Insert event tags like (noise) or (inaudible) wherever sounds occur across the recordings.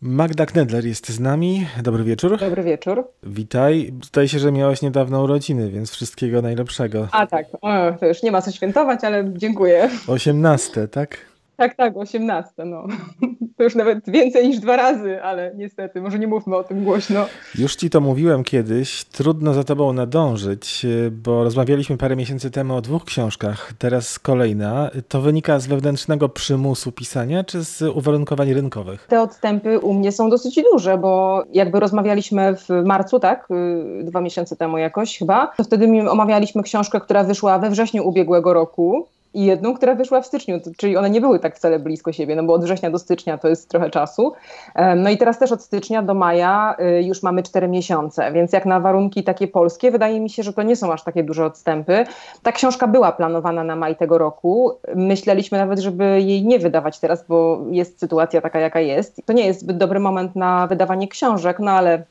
Magda Knedler jest z nami. Dobry wieczór. Dobry wieczór. Witaj. Zdaje się, że miałaś niedawno urodziny, więc wszystkiego najlepszego. A tak, o, to już nie ma co świętować, ale dziękuję. 18, tak? Tak, tak, 18. No. (laughs) To już nawet więcej niż dwa razy, ale niestety, może nie mówmy o tym głośno. Już ci to mówiłem kiedyś. Trudno za tobą nadążyć, bo rozmawialiśmy parę miesięcy temu o dwóch książkach. Teraz kolejna. To wynika z wewnętrznego przymusu pisania, czy z uwarunkowań rynkowych? Te odstępy u mnie są dosyć duże, bo jakby rozmawialiśmy w marcu, tak? Y, dwa miesiące temu jakoś chyba. To wtedy omawialiśmy książkę, która wyszła we wrześniu ubiegłego roku i jedną, która wyszła w styczniu, czyli one nie były tak wcale blisko siebie, no bo od września do stycznia to jest trochę czasu. No i teraz też od stycznia do maja y, już mamy cztery miesiące, więc jak na warunki takie polskie, wydaje mi się, że to nie są aż takie duże odstępy. Ta książka była planowana na maj tego roku. Myśleliśmy nawet, żeby jej nie wydawać teraz, bo jest sytuacja taka, jaka jest. To nie jest zbyt dobry moment na wydawanie książek, no ale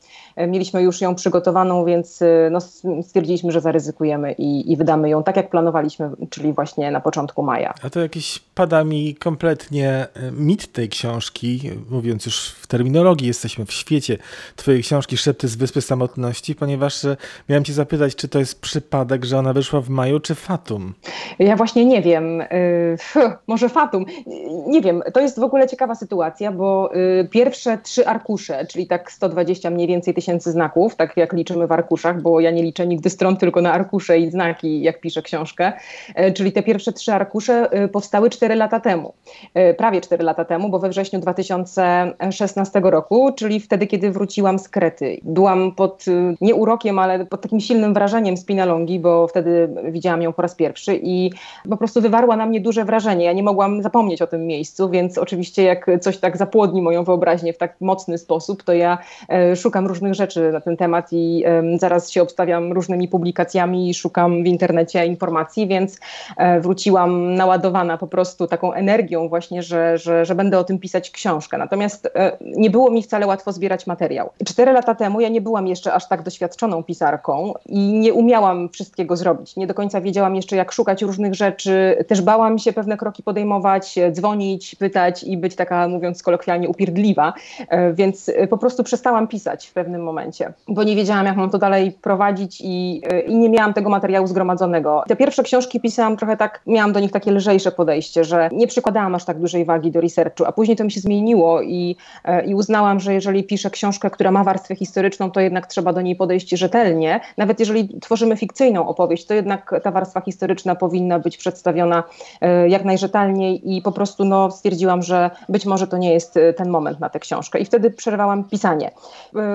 mieliśmy już ją przygotowaną, więc e, no, stwierdziliśmy, że zaryzykujemy i, i wydamy ją tak, jak planowaliśmy, czyli właśnie na początku maja. A to jakiś pada mi kompletnie e, mit tej książki, mówiąc już w terminologii, jesteśmy w świecie twojej książki Szepty z Wyspy Samotności, ponieważ miałem cię zapytać, czy to jest przypadek, że ona wyszła w maju, czy fatum? Ja właśnie nie wiem. może fatum. Nie wiem. To jest w ogóle ciekawa sytuacja, bo pierwsze trzy arkusze, czyli tak 120 mniej więcej tysięcy tysięcy znaków, tak jak liczymy w arkuszach, bo ja nie liczę nigdy stron, tylko na arkusze i znaki, jak piszę książkę. E, czyli te pierwsze trzy arkusze e, powstały 4 lata temu, e, prawie 4 lata temu, bo we wrześniu 2016 roku, czyli wtedy, kiedy wróciłam z Krety. Byłam pod nie urokiem, ale pod takim silnym wrażeniem Spinalongi, bo wtedy widziałam ją po raz pierwszy i po prostu wywarła na mnie duże wrażenie. Ja nie mogłam zapomnieć o tym miejscu, więc oczywiście jak coś tak zapłodni moją wyobraźnię w tak mocny sposób, to ja szukam różnych rzeczy na ten temat i zaraz się obstawiam różnymi publikacjami i szukam w internecie informacji, więc e, wróciłam naładowana po prostu taką energią właśnie, że, że, że będę o tym pisać książkę. Natomiast e, nie było mi wcale łatwo zbierać materiał. Cztery lata temu ja nie byłam jeszcze aż tak doświadczoną pisarką i nie umiałam wszystkiego zrobić. Nie do końca wiedziałam jeszcze, jak szukać różnych rzeczy. Też bałam się pewne kroki podejmować, dzwonić, pytać i być taka, mówiąc kolokwialnie, upierdliwa. E, więc po prostu przestałam pisać w pewnym momencie, bo nie wiedziałam, jak mam to dalej prowadzić i, i nie miałam tego materiału zgromadzonego. Te pierwsze książki pisałam trochę tak, miałam do nich takie lżejsze podejście, że nie przykładałam aż tak dużej wagi do researchu, a później to mi się zmieniło i, i uznałam, że jeżeli piszę książkę, która ma warstwę historyczną, to jednak trzeba do niej podejść rzetelnie. Nawet jeżeli tworzymy fikcyjną opowieść, to jednak ta warstwa historyczna powinna być przedstawiona e, jak najrzetelniej i po prostu no, stwierdziłam, że być może to nie jest ten moment na tę książkę. I wtedy przerwałam pisanie.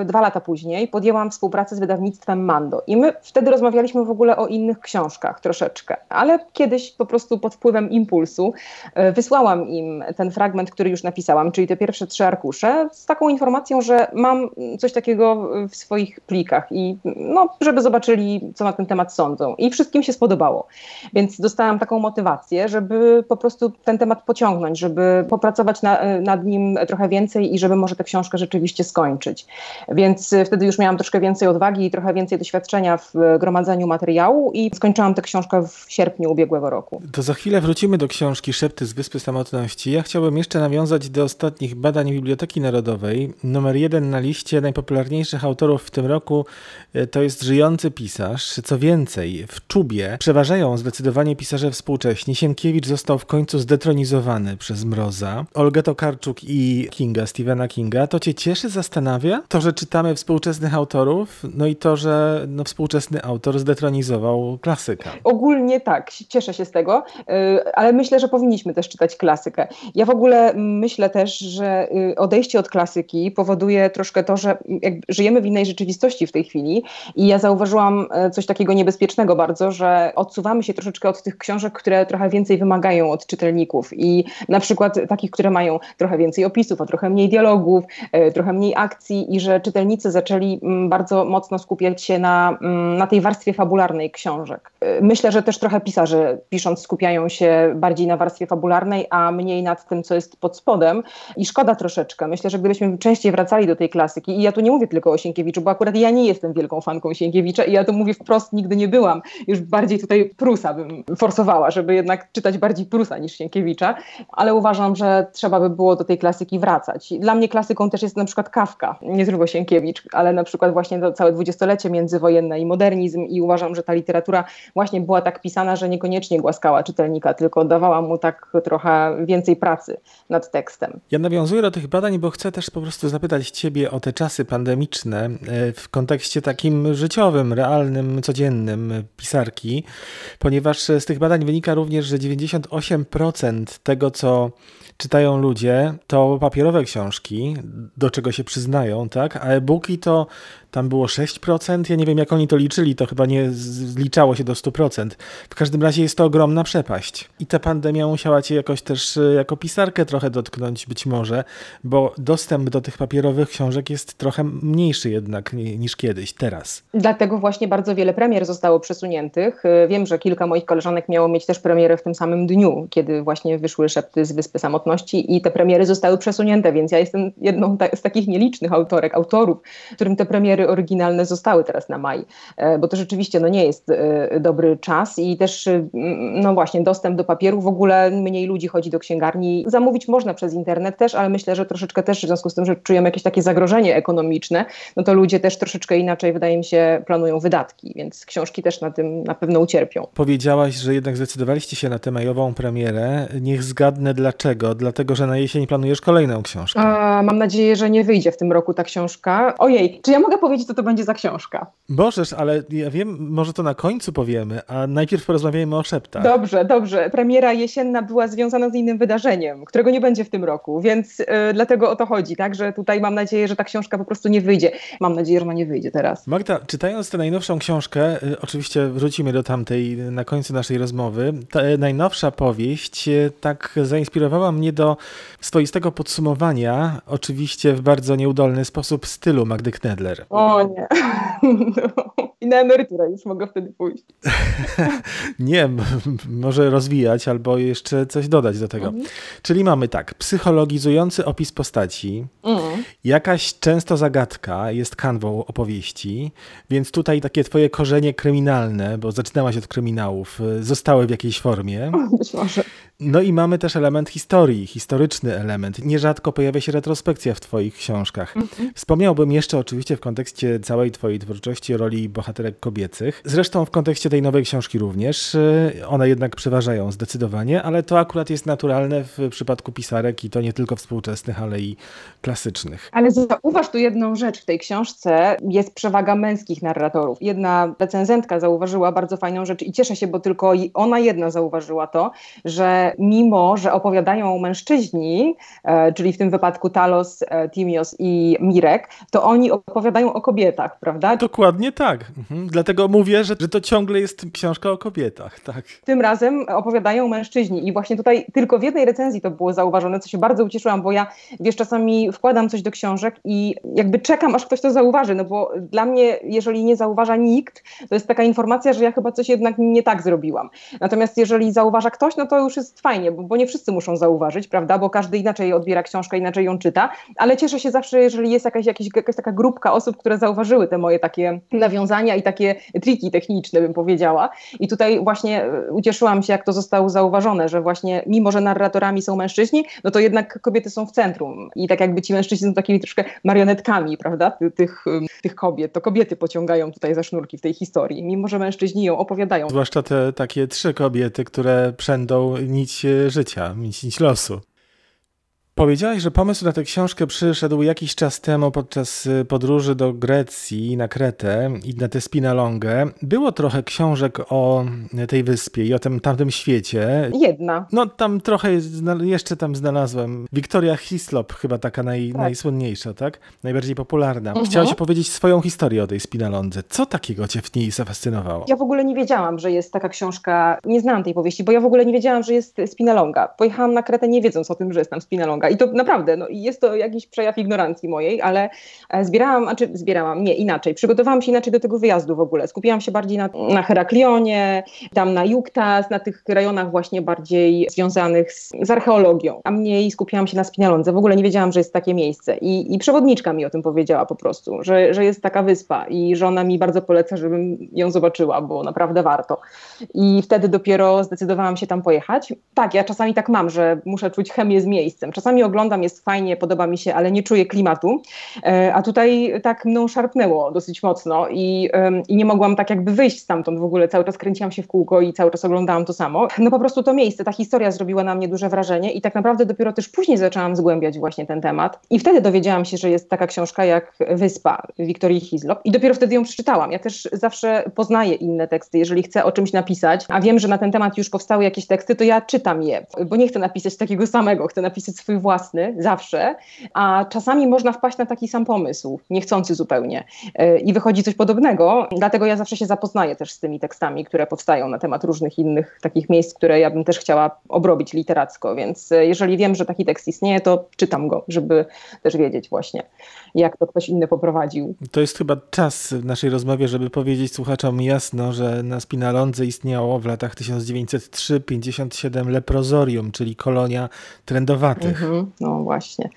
Dwa lata później podjęłam współpracę z wydawnictwem Mando. I my wtedy rozmawialiśmy w ogóle o innych książkach troszeczkę, ale kiedyś po prostu pod wpływem impulsu e, wysłałam im ten fragment, który już napisałam, czyli te pierwsze trzy arkusze, z taką informacją, że mam coś takiego w swoich plikach i no, żeby zobaczyli, co na ten temat sądzą. I wszystkim się spodobało. Więc dostałam taką motywację, żeby po prostu ten temat pociągnąć, żeby popracować na, nad nim trochę więcej i żeby może tę książkę rzeczywiście skończyć. Więc y, wtedy już miałam troszkę więcej odwagi i trochę więcej doświadczenia w y, gromadzeniu materiału i skończyłam tę książkę w sierpniu ubiegłego roku. To za chwilę wrócimy do książki Szepty z Wyspy Samotności. Ja chciałbym jeszcze nawiązać do ostatnich badań Biblioteki Narodowej. Numer jeden na liście najpopularniejszych autorów w tym roku y, to jest żyjący pisarz. Co więcej, w Czubie przeważają zdecydowanie pisarze współcześni. Sienkiewicz został w końcu zdetronizowany przez Mroza. Olga Tokarczuk i Kinga, Stephena Kinga. To cię cieszy, zastanawia? To, że czytamy współczesnych autorów, no i to, że no, współczesny autor zdetronizował klasyka. Ogólnie tak, cieszę się z tego, y, ale myślę, że powinniśmy też czytać klasykę. Ja w ogóle myślę też, że y, odejście od klasyki powoduje troszkę to, że żyjemy w innej rzeczywistości w tej chwili i ja zauważyłam y, coś takiego niebezpiecznego bardzo, że odsuwamy się troszeczkę od tych książek, które trochę więcej wymagają od czytelników i na przykład takich, które mają trochę więcej opisów, a trochę mniej dialogów, trochę mniej akcji i że czytelnicy zaczęli mm, bardzo mocno skupiać się na, mm, na tej warstwie fabularnej książek. Y, myślę, że też trochę pisarze pisząc skupiają się bardziej na warstwie fabularnej, a mniej nad tym, co jest pod spodem. I szkoda troszeczkę. Myślę, że gdybyśmy częściej wracali do tej klasyki, i ja tu nie mówię tylko o Sienkiewiczu, bo akurat ja nie jestem wielką fanką Sienkiewicza i ja to mówię wprost, nigdy nie byłam. Już bardziej tutaj Prusa bym forsowała, żeby jednak czytać bardziej Prusa niż Sienkiewicza, ale uważam, że trzeba by było do tej klasyki wracać. Dla mnie klasyką też jest na przykład Kawka, nie tylko Sienkiewicz, ale na przykład właśnie to całe dwudziestolecie międzywojenne i modernizm i uważam, że ta literatura właśnie była tak pisana, że niekoniecznie głaskała czytelnika, tylko dawała mu tak trochę więcej pracy nad tekstem. Ja nawiązuję do tych badań, bo chcę też po prostu zapytać Ciebie o te czasy pandemiczne e, w kontekście takim życiowym, realnym, codziennym pisarki, ponieważ z tych badań wynika również, że 98% tego, co czytają ludzie, to papierowe książki, do czego się przyznają, tak? A e-booki to tam było 6%, ja nie wiem jak oni to liczyli, to chyba nie zliczało się do 100%. W każdym razie jest to ogromna przepaść. I ta pandemia musiała cię jakoś też e, jako pisarkę trochę dotknąć być może, bo dostęp do tych papierowych książek jest trochę mniejszy jednak niż kiedyś, teraz. Dlatego właśnie bardzo wiele premier zostało przesuniętych. E, wiem, że kilka moich koleżanek miało mieć też premierę w tym samym dniu, kiedy właśnie wyszły Szepty z Wyspy Samotności i te premiery zostały przesunięte, więc ja jestem jedną z takich nielicznych autorek, autorów, którym te premiery oryginalne zostały teraz na maj, e, bo to rzeczywiście no, nie jest e, dobry czas i też mm, no właśnie dostęp do papieru, w ogóle mniej ludzi chodzi do księgarni. Zamówić można przez internet też, ale myślę, że troszeczkę też w związku z tym, że czujemy jakieś takie zagrożenie ekonomiczne, no to ludzie też troszeczkę inaczej, wydaje mi się, planują wydatki, więc książki też na tym na pewno ucierpią. Powiedziałaś, że jednak zdecydowaliście się na tę majową premierę. Niech zgadnę dlaczego. Dlatego, że na jesień planujesz kolejną książkę. A, mam nadzieję, że nie wyjdzie w tym roku ta książka. Ojej, czy ja mogę powiedzieć, powiedzieć, co to będzie za książka. Możesz, ale ja wiem, może to na końcu powiemy, a najpierw porozmawiajmy o szeptach. Dobrze, dobrze. Premiera jesienna była związana z innym wydarzeniem, którego nie będzie w tym roku, więc yy, dlatego o to chodzi, tak, że tutaj mam nadzieję, że ta książka po prostu nie wyjdzie. Mam nadzieję, że ona nie wyjdzie teraz. Magda, czytając tę najnowszą książkę, yy, oczywiście wrócimy do tamtej na końcu naszej rozmowy, ta yy, najnowsza powieść y, tak zainspirowała mnie do swoistego podsumowania, oczywiście w bardzo nieudolny sposób stylu Magdy Knedler. O, o nie. (laughs) I na emeryturę już mogę wtedy pójść. (laughs) nie, może rozwijać albo jeszcze coś dodać do tego. Mhm. Czyli mamy tak, psychologizujący opis postaci, mhm. jakaś często zagadka jest kanwą opowieści, więc tutaj takie twoje korzenie kryminalne, bo zaczynałaś od kryminałów, zostały w jakiejś formie. (laughs) Być może. No i mamy też element historii, historyczny element. Nierzadko pojawia się retrospekcja w twoich książkach. Mhm. Wspomniałbym jeszcze oczywiście w kontekście całej twojej twórczości roli bohaterek kobiecych. Zresztą w kontekście tej nowej książki również. Y, one jednak przeważają zdecydowanie, ale to akurat jest naturalne w przypadku pisarek i to nie tylko współczesnych, ale i klasycznych. Ale zauważ tu jedną rzecz. W tej książce jest przewaga męskich narratorów. Jedna recenzentka zauważyła bardzo fajną rzecz i cieszę się, bo tylko ona jedna zauważyła to, że mimo, że opowiadają mężczyźni, e, czyli w tym wypadku Talos, e, Timios i Mirek, to oni opowiadają o kobietach, prawda? Dokładnie tak. Mhm. Dlatego mówię, że, że to ciągle jest książka o kobietach. Tak. Tym razem opowiadają mężczyźni i właśnie tutaj tylko w jednej recenzji to było zauważone, co się bardzo ucieszyłam, bo ja wiesz, czasami wkładam coś do książek i jakby czekam, aż ktoś to zauważy, no bo dla mnie, jeżeli nie zauważa nikt, to jest taka informacja, że ja chyba coś jednak nie tak zrobiłam. Natomiast jeżeli zauważa ktoś, no to już jest fajnie, bo, bo nie wszyscy muszą zauważyć, prawda, bo każdy inaczej odbiera książkę, inaczej ją czyta, ale cieszę się zawsze, jeżeli jest jakaś, jakaś, jakaś taka grupka osób, które zauważyły te moje takie nawiązania i takie triki techniczne, bym powiedziała. I tutaj właśnie e, ucieszyłam się, jak to zostało zauważone, że właśnie mimo, że narratorami są mężczyźni, no to jednak kobiety są w centrum i tak jakby ci mężczyźni są takimi troszkę marionetkami, prawda, tych, tych kobiet. To kobiety pociągają tutaj za sznurki w tej historii, mimo że mężczyźni ją opowiadają. Zwłaszcza te takie trzy kobiety, które przędą nić życia, nić losu. Powiedziałaś, że pomysł na tę książkę przyszedł jakiś czas temu podczas y, podróży do Grecji na Kretę i na tę Spinalongę. Było trochę książek o tej wyspie i o tym tamtym świecie. Jedna. No tam trochę jeszcze tam znalazłem. Wiktoria Hislop chyba taka naj, tak. najsłynniejsza, tak? Najbardziej popularna. Mhm. Chciałaś opowiedzieć swoją historię o tej Spinalondze. Co takiego cię w niej zafascynowało? Ja w ogóle nie wiedziałam, że jest taka książka. Nie znałam tej powieści, bo ja w ogóle nie wiedziałam, że jest Spinalonga. Pojechałam na Kretę nie wiedząc o tym, że jest tam Spinalonga I to naprawdę, no, jest to jakiś przejaw ignorancji mojej, ale e, zbierałam, a czy zbierałam, nie, inaczej. Przygotowałam się inaczej do tego wyjazdu w ogóle. Skupiłam się bardziej na, na Heraklionie, tam na Juktas, na tych rejonach właśnie bardziej związanych z, z archeologią, a mniej skupiałam się na Spinalondze. W ogóle nie wiedziałam, że jest takie miejsce. I, i przewodniczka mi o tym powiedziała po prostu, że, że jest taka wyspa i że ona mi bardzo poleca, żebym ją zobaczyła, bo naprawdę warto. I wtedy dopiero zdecydowałam się tam pojechać. Tak, ja czasami tak mam, że muszę czuć chemię z miejscem. Czasami oglądam, jest fajnie, podoba mi się, ale nie czuję klimatu. E, a tutaj tak mną szarpnęło dosyć mocno i, i nie mogłam tak jakby wyjść stamtąd w ogóle. Cały czas kręciłam się w kółko i cały czas oglądałam to samo. No po prostu to miejsce, ta historia zrobiła na mnie duże wrażenie i tak naprawdę dopiero też później zaczęłam zgłębiać właśnie ten temat. I wtedy dowiedziałam się, że jest taka książka jak Wyspa Wiktorii Hislop i dopiero wtedy ją przeczytałam. Ja też zawsze poznaję inne teksty, jeżeli chcę o czymś napisać, a wiem, że na ten temat już powstały jakieś teksty, to ja czytam je, bo nie chcę napisać takiego samego, chcę napisać swój własny, zawsze, a czasami można wpaść na taki sam pomysł, niechcący zupełnie e, i wychodzi coś podobnego, dlatego ja zawsze się zapoznaję też z tymi tekstami, które powstają na temat różnych innych takich miejsc, które ja bym też chciała obrobić literacko, więc e, jeżeli wiem, że taki tekst istnieje, to czytam go, żeby też wiedzieć właśnie, jak to ktoś inny poprowadził. To jest chyba czas w naszej rozmowie, żeby powiedzieć słuchaczom jasno, że na Spinalondze istniało w latach 1903-57 leprozorium, czyli kolonia trendowatych. Mhm, no właśnie.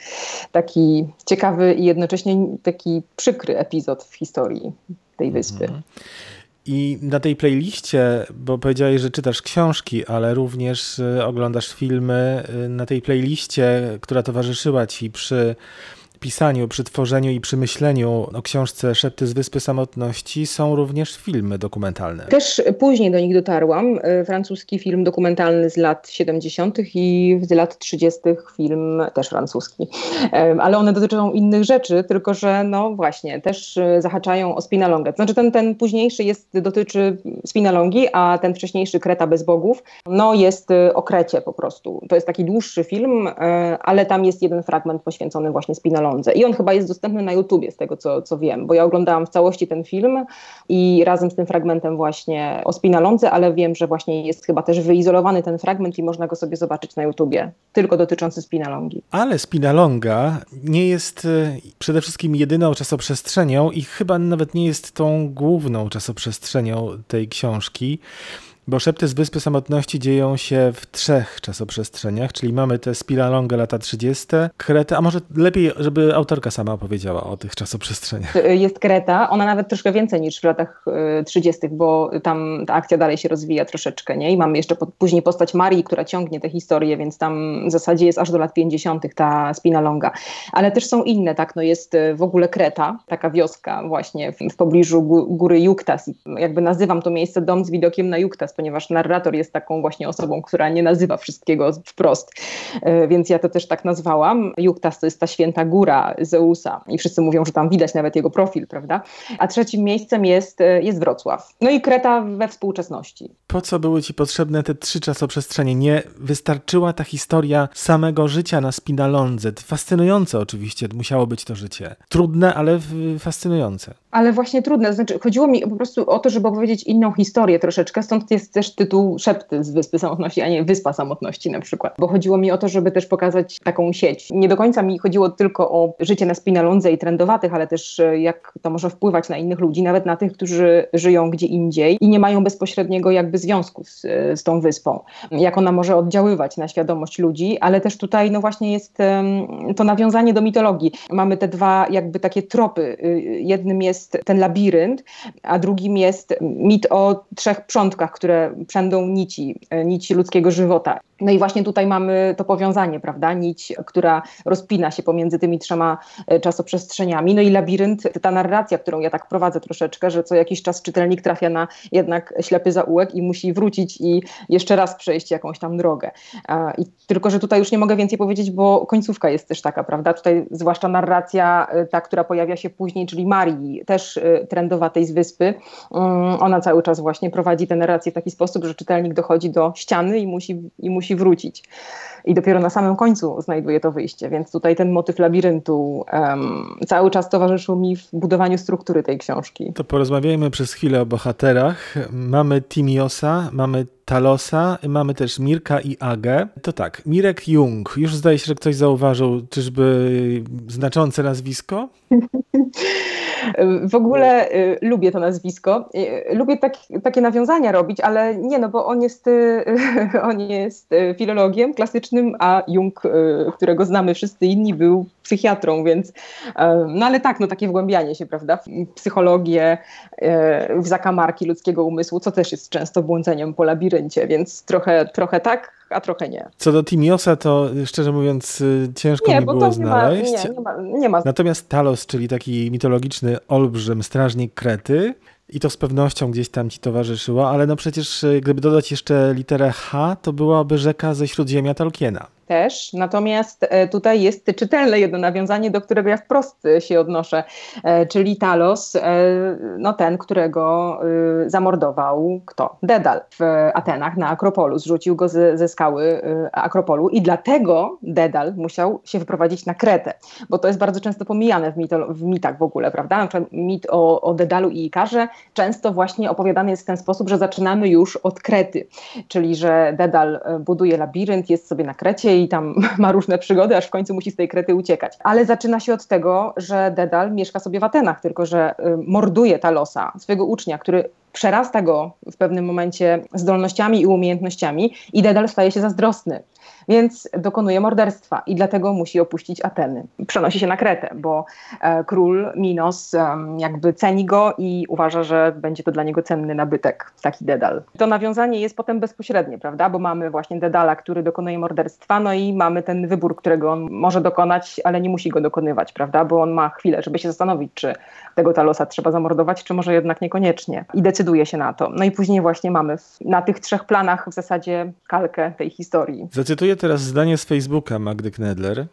Taki ciekawy i jednocześnie taki przykry epizod w historii tej wyspy. Mhm. I na tej playliście, bo powiedziałeś, że czytasz książki, ale również y, oglądasz filmy, y, na tej playliście, która towarzyszyła ci przy pisaniu, przy tworzeniu i przy myśleniu o książce Szepty z Wyspy Samotności są również filmy dokumentalne. Też później do nich dotarłam. E, francuski film dokumentalny z lat 70. i z lat 30. film też francuski. E, ale one dotyczą innych rzeczy, tylko że no właśnie, też e, zahaczają o Spinalongę. Znaczy ten, ten późniejszy jest, dotyczy Spinalongi, a ten wcześniejszy Kreta bez bogów, no jest o Krecie po prostu. To jest taki dłuższy film, ale tam jest jeden fragment poświęcony właśnie Spinalongi i on chyba jest dostępny na YouTubie, z tego co, co wiem, bo ja oglądałam w całości ten film i razem z tym fragmentem właśnie o Spinalądze, ale wiem, że właśnie jest chyba też wyizolowany ten fragment i można go sobie zobaczyć na YouTubie, tylko dotyczący Spinalongi. Ale Spinalonga nie jest e, przede wszystkim jedyną czasoprzestrzenią i chyba nawet nie jest tą główną czasoprzestrzenią tej książki. Bo szepty z Wyspy Samotności dzieją się w trzech czasoprzestrzeniach, czyli mamy te Spiralonga lata 30, Kretę, a może lepiej, żeby autorka sama opowiedziała o tych czasoprzestrzeniach. Jest Kreta, ona nawet troszkę więcej niż w latach 30., y, bo tam ta akcja dalej się rozwija troszeczkę, nie? I mamy jeszcze po, później postać Marii, która ciągnie tę historię, więc tam w zasadzie jest aż do lat 50. ta Spinalonga. Ale też są inne, tak? No jest y, w ogóle Kreta, taka wioska właśnie w, w pobliżu góry Juktas. Jakby nazywam to miejsce dom z widokiem na Juktas, ponieważ narrator jest taką właśnie osobą, która nie nazywa wszystkiego wprost, e, więc ja to też tak nazwałam. Juktas to jest ta święta góra Zeusa i wszyscy mówią, że tam widać nawet jego profil, prawda? A trzecim miejscem jest, e, jest Wrocław. No i Kreta we współczesności. Po co były ci potrzebne te trzy czasoprzestrzenie? Nie wystarczyła ta historia samego życia na Spinalondze. Fascynujące oczywiście musiało być to życie. Trudne, ale fascynujące. Ale właśnie trudne. Znaczy, chodziło mi po prostu o to, żeby opowiedzieć inną historię troszeczkę, stąd jest też tytuł Szepty z Wyspy Samotności, a nie Wyspa Samotności na przykład. Bo chodziło mi o to, żeby też pokazać taką sieć. Nie do końca mi chodziło tylko o życie na Spinalondze i trendowatych, ale też e, jak to może wpływać na innych ludzi, nawet na tych, którzy żyją gdzie indziej i nie mają bezpośredniego jakby związku z, z tą wyspą. Jak ona może oddziaływać na świadomość ludzi, ale też tutaj no właśnie jest to nawiązanie do mitologii. Mamy te dwa jakby takie tropy. Y, jednym jest ten labirynt, a drugim jest mit o trzech przątkach, które przędą nici, e, nici ludzkiego żywota. No i właśnie tutaj mamy to powiązanie, prawda? Nić, która rozpina się pomiędzy tymi trzema e, czasoprzestrzeniami. No i labirynt, ta narracja, którą ja tak prowadzę troszeczkę, że co jakiś czas czytelnik trafia na jednak ślepy zaułek i musi wrócić i jeszcze raz przejść jakąś tam drogę. I tylko, że tutaj już nie mogę więcej powiedzieć, bo końcówka jest też taka, prawda? Tutaj zwłaszcza narracja, e, ta, która pojawia się później, czyli Marii, też trendowatej z wyspy. Mm, ona cały czas właśnie prowadzi tę narrację w taki sposób, że czytelnik dochodzi do ściany i musi, i musi wrócić. I dopiero na samym końcu znajduje to wyjście, więc tutaj ten motyw labiryntu um, cały czas towarzyszył mi w budowaniu struktury tej książki. To porozmawiajmy przez chwilę o bohaterach. Mamy Timiosa, mamy Talosa, mamy też Mirka i Agę. To tak, Mirek Jung. Już zdaje się, że ktoś zauważył, czyżby znaczące nazwisko? (laughs) W ogóle y, lubię to nazwisko. Y, lubię tak, takie nawiązania robić, ale nie, no bo on jest, y, (laughs) on jest filologiem klasycznym, a Jung, którego znamy wszyscy inni, był psychiatrą, więc no ale tak, no takie wgłębianie się, prawda, w psychologię, w zakamarki ludzkiego umysłu, co też jest często błądzeniem po labiryncie, więc trochę, trochę tak, a trochę nie. Co do Timiosa, to szczerze mówiąc y, ciężko nie, mi było znaleźć. Nie ma, nie, nie, ma, nie ma. Natomiast Talos, czyli taki mitologiczny olbrzym, strażnik Krety, i to z pewnością gdzieś tam ci towarzyszyło, ale no przecież y, gdyby dodać jeszcze literę H, to byłaby rzeka ze Śródziemia Tolkiena też, natomiast e, tutaj jest czytelne jedno nawiązanie, do którego ja wprost e, się odnoszę, e, czyli Talos, no ten, którego zamordował kto? Dedal w Atenach na Akropolu, zrzucił go ze, ze skały Akropolu i dlatego Dedal musiał się wyprowadzić na Kretę, bo to jest bardzo często pomijane w, mito, w mitach w ogóle, prawda? Na przykład mit o, o Dedalu i Ikarze często właśnie opowiadany jest w ten sposób, że zaczynamy już od Krety, czyli że Dedal buduje labirynt, jest sobie na Krecie i tam (laughs) ma różne przygody, aż w końcu musi z tej Krety uciekać. Ale zaczyna się od tego, że Dedal mieszka sobie w Atenach, tylko że y, morduje Talosa, swojego ucznia, który przerasta go w pewnym momencie zdolnościami i umiejętnościami i Dedal staje się zazdrosny więc dokonuje morderstwa i dlatego musi opuścić Ateny. Przenosi się na Kretę, bo e, król Minos jakby ceni go i uważa, że będzie to dla niego cenny nabytek, taki Dedal. To nawiązanie jest potem bezpośrednie, prawda, bo mamy właśnie Dedala, który dokonuje morderstwa, no i mamy ten wybór, którego on może dokonać, ale nie musi go dokonywać, prawda, bo on ma chwilę, żeby się zastanowić, czy tego Talosa trzeba zamordować, czy może jednak niekoniecznie i decyduje się na to. No i później właśnie mamy na tych trzech planach w zasadzie kalkę tej historii. Zacytuję teraz zdanie z Facebooka Magdy Knedler.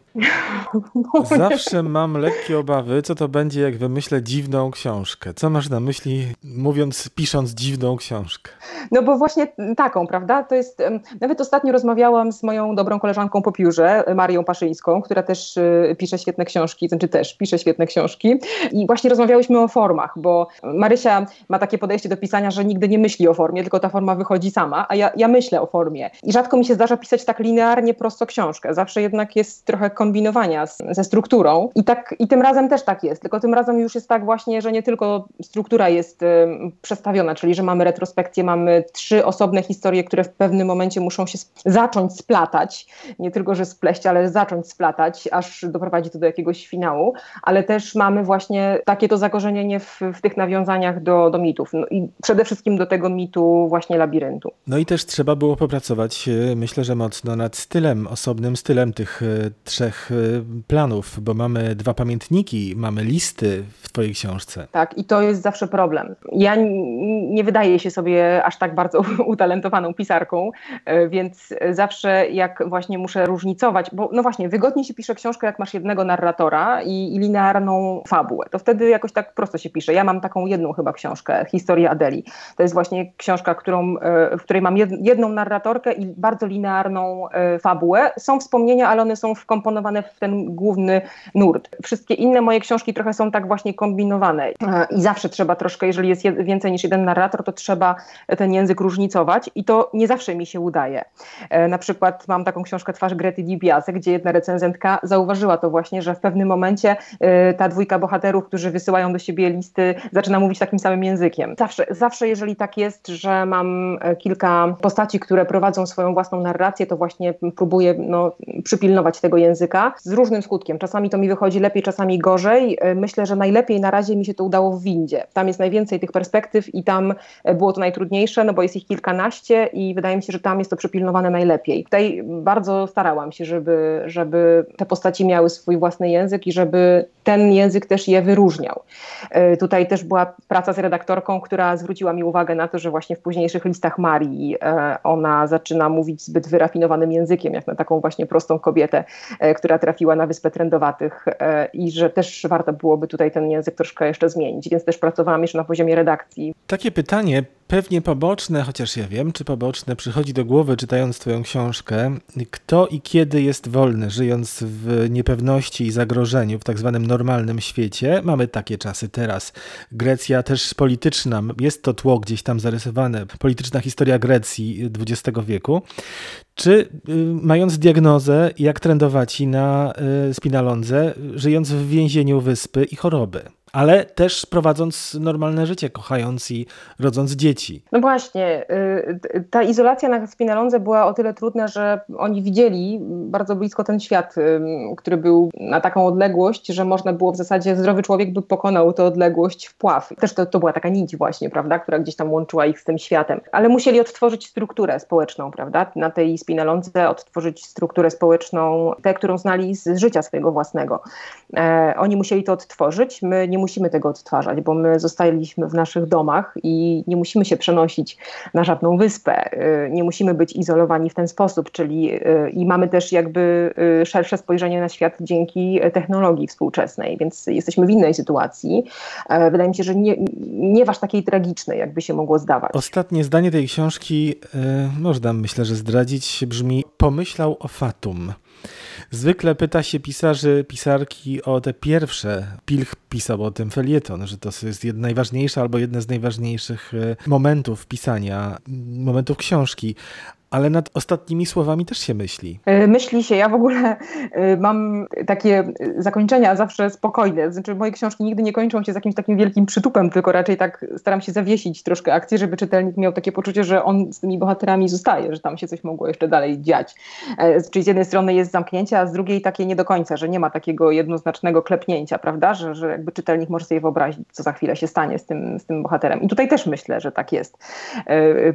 (laughs) Zawsze mam lekkie obawy, co to będzie, jak wymyślę dziwną książkę. Co masz na myśli, mówiąc, pisząc dziwną książkę? No bo właśnie taką, prawda? To jest, nawet ostatnio rozmawiałam z moją dobrą koleżanką po piórze, Marią Paszyńską, która też y, pisze świetne książki, znaczy też pisze świetne książki i właśnie rozmawiałyśmy o formach, bo Marysia ma takie podejście do pisania, że nigdy nie myśli o formie, tylko ta forma wychodzi sama, a ja, ja myślę o formie. I rzadko mi się zdarza pisać tak linearnie prosto książkę. Zawsze jednak jest trochę kombinowania z, ze strukturą. I tak i tym razem też tak jest, tylko tym razem już jest tak właśnie, że nie tylko struktura jest y, przestawiona, czyli że mamy retrospekcję, mamy trzy osobne historie, które w pewnym momencie muszą się zacząć splatać, nie tylko, że spleść, ale zacząć splatać, aż doprowadzi to do jakiegoś finału, ale też mamy właśnie takie to zakorzenienie w, w tych nawiązaniach do, do mitów. No i przede wszystkim do tego mitu właśnie labiryntu. No i też trzeba było popracować, y, myślę, że mocno nad stylem, osobnym stylem tych y, trzech planów, bo mamy dwa pamiętniki, mamy listy w Twojej książce. Tak, i to jest zawsze problem. Ja nie wydaje się sobie aż tak bardzo (laughs) utalentowaną pisarką, e, więc zawsze jak właśnie muszę różnicować, bo no właśnie, wygodniej się pisze książkę, jak masz jednego narratora i, i linearną fabułę. To wtedy jakoś tak prosto się pisze. Ja mam taką jedną chyba książkę, Historia Adeli. To jest właśnie książka, którą, e, w której mam jedną narratorkę i bardzo linearną e, fabułę. Są wspomnienia, ale one są wkomponowane w ten główny nurt. Wszystkie inne moje książki trochę są tak właśnie kombinowane i zawsze trzeba troszkę, jeżeli jest więcej niż jeden narrator, to trzeba ten język różnicować i to nie zawsze mi się udaje. E, na przykład mam taką książkę Twarz Grety Dibiase, gdzie jedna recenzentka zauważyła to właśnie, że w pewnym momencie e, ta dwójka bohaterów, którzy wysyłają do siebie listy, zaczyna mówić takim samym językiem. Zawsze, zawsze jeżeli tak jest, że mam e, kilka postaci, które prowadzą swoją własną narrację, to właśnie próbuję no, przypilnować tego języka z różnym skutkiem. Czasami to mi wychodzi lepiej, czasami gorzej. Myślę, że najlepiej na razie mi się to udało w Windzie. Tam jest najwięcej tych perspektyw i tam było to najtrudniejsze, no bo jest ich kilkanaście i wydaje mi się, że tam jest to przepilnowane najlepiej. Tutaj bardzo starałam się, żeby, żeby te postaci miały swój własny język i żeby ten język też je wyróżniał. E, tutaj też była praca z redaktorką, która zwróciła mi uwagę na to, że właśnie w późniejszych listach Marii e, ona zaczyna mówić zbyt wyrafinowanym językiem, jak na taką właśnie prostą kobietę, e, która trafiła na Wyspę Trędowatych e, i że też warto byłoby tutaj ten język troszkę jeszcze zmienić, więc też pracowałam jeszcze na poziomie redakcji. Takie pytanie, pewnie poboczne, chociaż ja wiem, czy poboczne, przychodzi do głowy czytając Twoją książkę. Kto i kiedy jest wolny, żyjąc w niepewności i zagrożeniu w tak zwanym normalnym świecie? Mamy takie czasy teraz. Grecja też polityczna, jest to tło gdzieś tam zarysowane, polityczna historia Grecji XX wieku. Czy y, mając diagnozę, jak trendowaci na y, spinalondze, żyjąc w więzieniu wyspy i choroby? Ale też prowadząc normalne życie, kochając i rodząc dzieci. No właśnie, y, ta izolacja na Spinalonze była o tyle trudna, że oni widzieli bardzo blisko ten świat, który był na taką odległość, że można było w zasadzie, zdrowy człowiek by pokonał tę odległość w pław. Też to, to była taka nić właśnie, prawda, która gdzieś tam łączyła ich z tym światem. Ale musieli odtworzyć strukturę społeczną, prawda, na tej Spinalonce odtworzyć strukturę społeczną, tę, którą znali z życia swojego własnego. E, oni musieli to odtworzyć, my nie musimy tego odtwarzać, bo my zostaliśmy w naszych domach i nie musimy się przenosić na żadną wyspę, y, nie musimy być izolowani w ten sposób, czyli y, i mamy też jakby y, szersze spojrzenie na świat dzięki technologii współczesnej, więc jesteśmy w innej sytuacji. Wydaje mi się, że nie, nie waż takiej tragicznej, jakby się mogło zdawać. Ostatnie zdanie tej książki, można myślę, że zdradzić, brzmi pomyślał o Fatum. Zwykle pyta się pisarzy, pisarki o te pierwsze. Pilch pisał o tym felieton, że to jest najważniejsze albo jedne z najważniejszych e, momentów pisania, momentów książki ale nad ostatnimi słowami też się myśli. E, myśli się. Ja w ogóle e, mam takie zakończenia zawsze spokojne. Znaczy, moje książki nigdy nie kończą się z jakimś takim wielkim przytupem, tylko raczej tak staram się zawiesić troszkę akcję, żeby czytelnik miał takie poczucie, że on z tymi bohaterami zostaje, że tam się coś mogło jeszcze dalej dziać. E, czyli z jednej strony jest zamknięcie, a z drugiej takie nie do końca, że nie ma takiego jednoznacznego klepnięcia, prawda? Że, że jakby czytelnik może sobie wyobrazić, co za chwilę się stanie z tym, z tym bohaterem. I tutaj też myślę, że tak jest.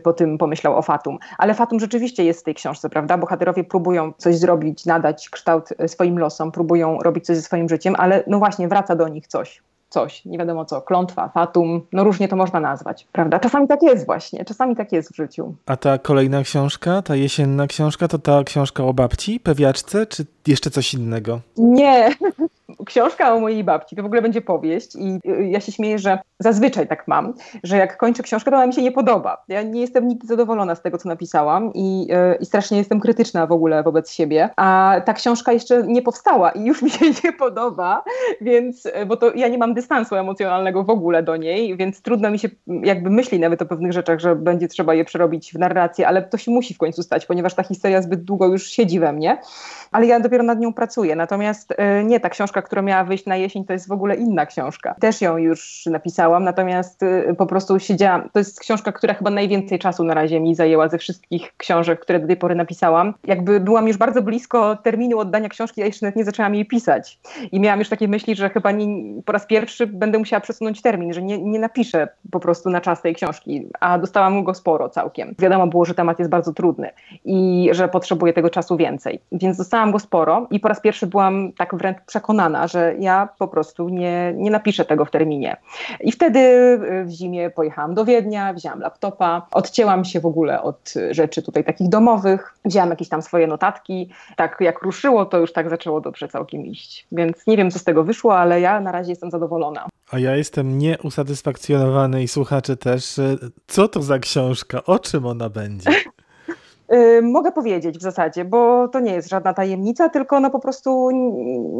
Po tym pomyślał o Fatum. Ale Fatum rzeczywiście jest w tej książce, prawda? Bohaterowie próbują coś zrobić, nadać kształt e, swoim losom, próbują robić coś ze swoim życiem, ale no właśnie wraca do nich coś coś, nie wiadomo co, klątwa, fatum, no różnie to można nazwać, prawda? Czasami tak jest właśnie, czasami tak jest w życiu. A ta kolejna książka, ta jesienna książka, to ta książka o babci, pewiaczce, czy jeszcze coś innego? Nie, książka o mojej babci to w ogóle będzie powieść i y, ja się śmieję, że zazwyczaj tak mam, że jak kończę książkę, to ona mi się nie podoba. Ja nie jestem nigdy zadowolona z tego, co napisałam i, y, i strasznie jestem krytyczna w ogóle wobec siebie, a ta książka jeszcze nie powstała i już (laughs) mi się nie podoba, więc, y, bo to ja nie mam dystansu emocjonalnego w ogóle do niej, więc trudno mi się jakby myśli nawet o pewnych rzeczach, że będzie trzeba je przerobić w narrację, ale to się musi w końcu stać, ponieważ ta historia zbyt długo już siedzi we mnie, ale ja dopiero nad nią pracuję. Natomiast nie, ta książka, która miała wyjść na jesień, to jest w ogóle inna książka. Też ją już napisałam, natomiast y, po prostu siedziałam. To jest książka, która chyba najwięcej czasu na razie mi zajęła ze wszystkich książek, które do tej pory napisałam. Jakby byłam już bardzo blisko terminu oddania książki, a jeszcze nawet nie zaczęłam jej pisać. I miałam już takie myśli, że chyba nie, po raz pierwszy będę musiała przesunąć termin, że nie, nie napiszę po prostu na czas tej książki, a dostałam go sporo całkiem. Wiadomo było, że temat jest bardzo trudny i że potrzebuję tego czasu więcej. Więc dostałam go sporo i po raz pierwszy byłam tak wręcz przekonana, że ja po prostu nie, nie napiszę tego w terminie. I wtedy y, w zimie pojechałam do Wiednia, wzięłam laptopa, odcięłam się w ogóle od rzeczy tutaj takich domowych, wzięłam jakieś tam swoje notatki. Tak jak ruszyło, to już tak zaczęło dobrze całkiem iść. Więc nie wiem, co z tego wyszło, ale ja na razie jestem zadowolona. A ja jestem nieusatysfakcjonowany i słuchacze też. Co to za książka? O czym ona będzie? Mogę powiedzieć w zasadzie, bo to nie jest żadna tajemnica, tylko ona po prostu,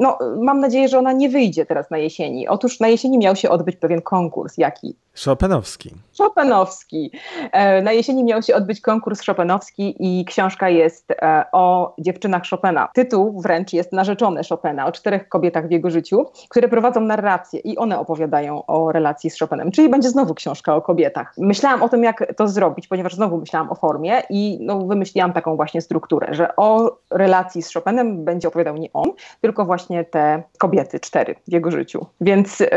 no, mam nadzieję, że ona nie wyjdzie teraz na jesieni. Otóż na jesieni miał się odbyć pewien konkurs. Jaki? Chopinowski. Chopinowski. E, na jesieni miał się odbyć konkurs Chopinowski i książka jest e, o dziewczynach Chopina. Tytuł wręcz jest narzeczone Chopina, o czterech kobietach w jego życiu, które prowadzą narrację i one opowiadają o relacji z Chopinem. Czyli będzie znowu książka o kobietach. Myślałam o tym, jak to zrobić, ponieważ znowu myślałam o formie i no, wymyśliłam taką właśnie strukturę, że o relacji z Chopinem będzie opowiadał nie on, tylko właśnie te kobiety, cztery w jego życiu. Więc yy,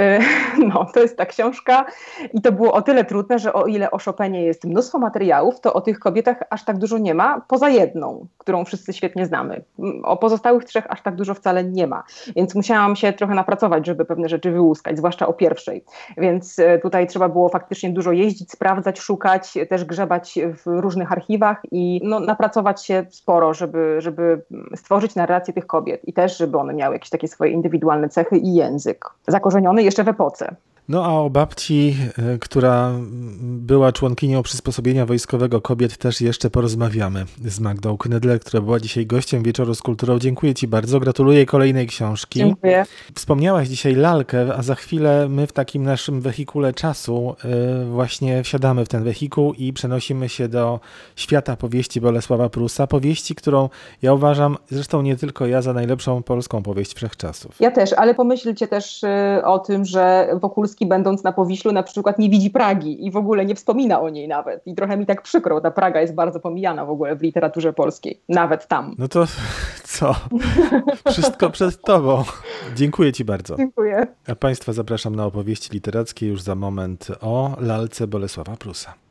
(laughs) no, to jest ta książka. I to było o tyle trudne, że o ile o Chopinie jest mnóstwo materiałów, to o tych kobietach aż tak dużo nie ma, poza jedną, którą wszyscy świetnie znamy. O pozostałych trzech aż tak dużo wcale nie ma. Więc musiałam się trochę napracować, żeby pewne rzeczy wyłuskać, zwłaszcza o pierwszej. Więc e, tutaj trzeba było faktycznie dużo jeździć, sprawdzać, szukać, też grzebać w różnych archiwach i no, napracować się sporo, żeby, żeby stworzyć narrację tych kobiet i też, żeby one miały jakieś takie swoje indywidualne cechy i język. Zakorzeniony jeszcze w epoce. No a o babci, e, która była członkinią przysposobienia wojskowego kobiet też jeszcze porozmawiamy z Magdą Knedler, która była dzisiaj gościem Wieczoru z Kulturą. Dziękuję Ci bardzo, gratuluję kolejnej książki. Dziękuję. Wspomniałaś dzisiaj lalkę, a za chwilę my w takim naszym wehikule czasu e, właśnie wsiadamy w ten wehikuł i przenosimy się do świata powieści Bolesława Prusa. Powieści, którą ja uważam, zresztą nie tylko ja, za najlepszą polską powieść wszechczasów. Ja też, ale pomyślcie też e, o tym, że będąc na Powiślu na przykład nie widzi Pragi i w ogóle nie wspomina o niej nawet. I trochę mi tak przykro, ta Praga jest bardzo pomijana w ogóle w literaturze polskiej, nawet tam. No to (laughs) co? Wszystko przed tobą. Dziękuję ci bardzo. Dziękuję. A Państwa zapraszam na opowieści literackie już za moment o lalce Bolesława Prusa.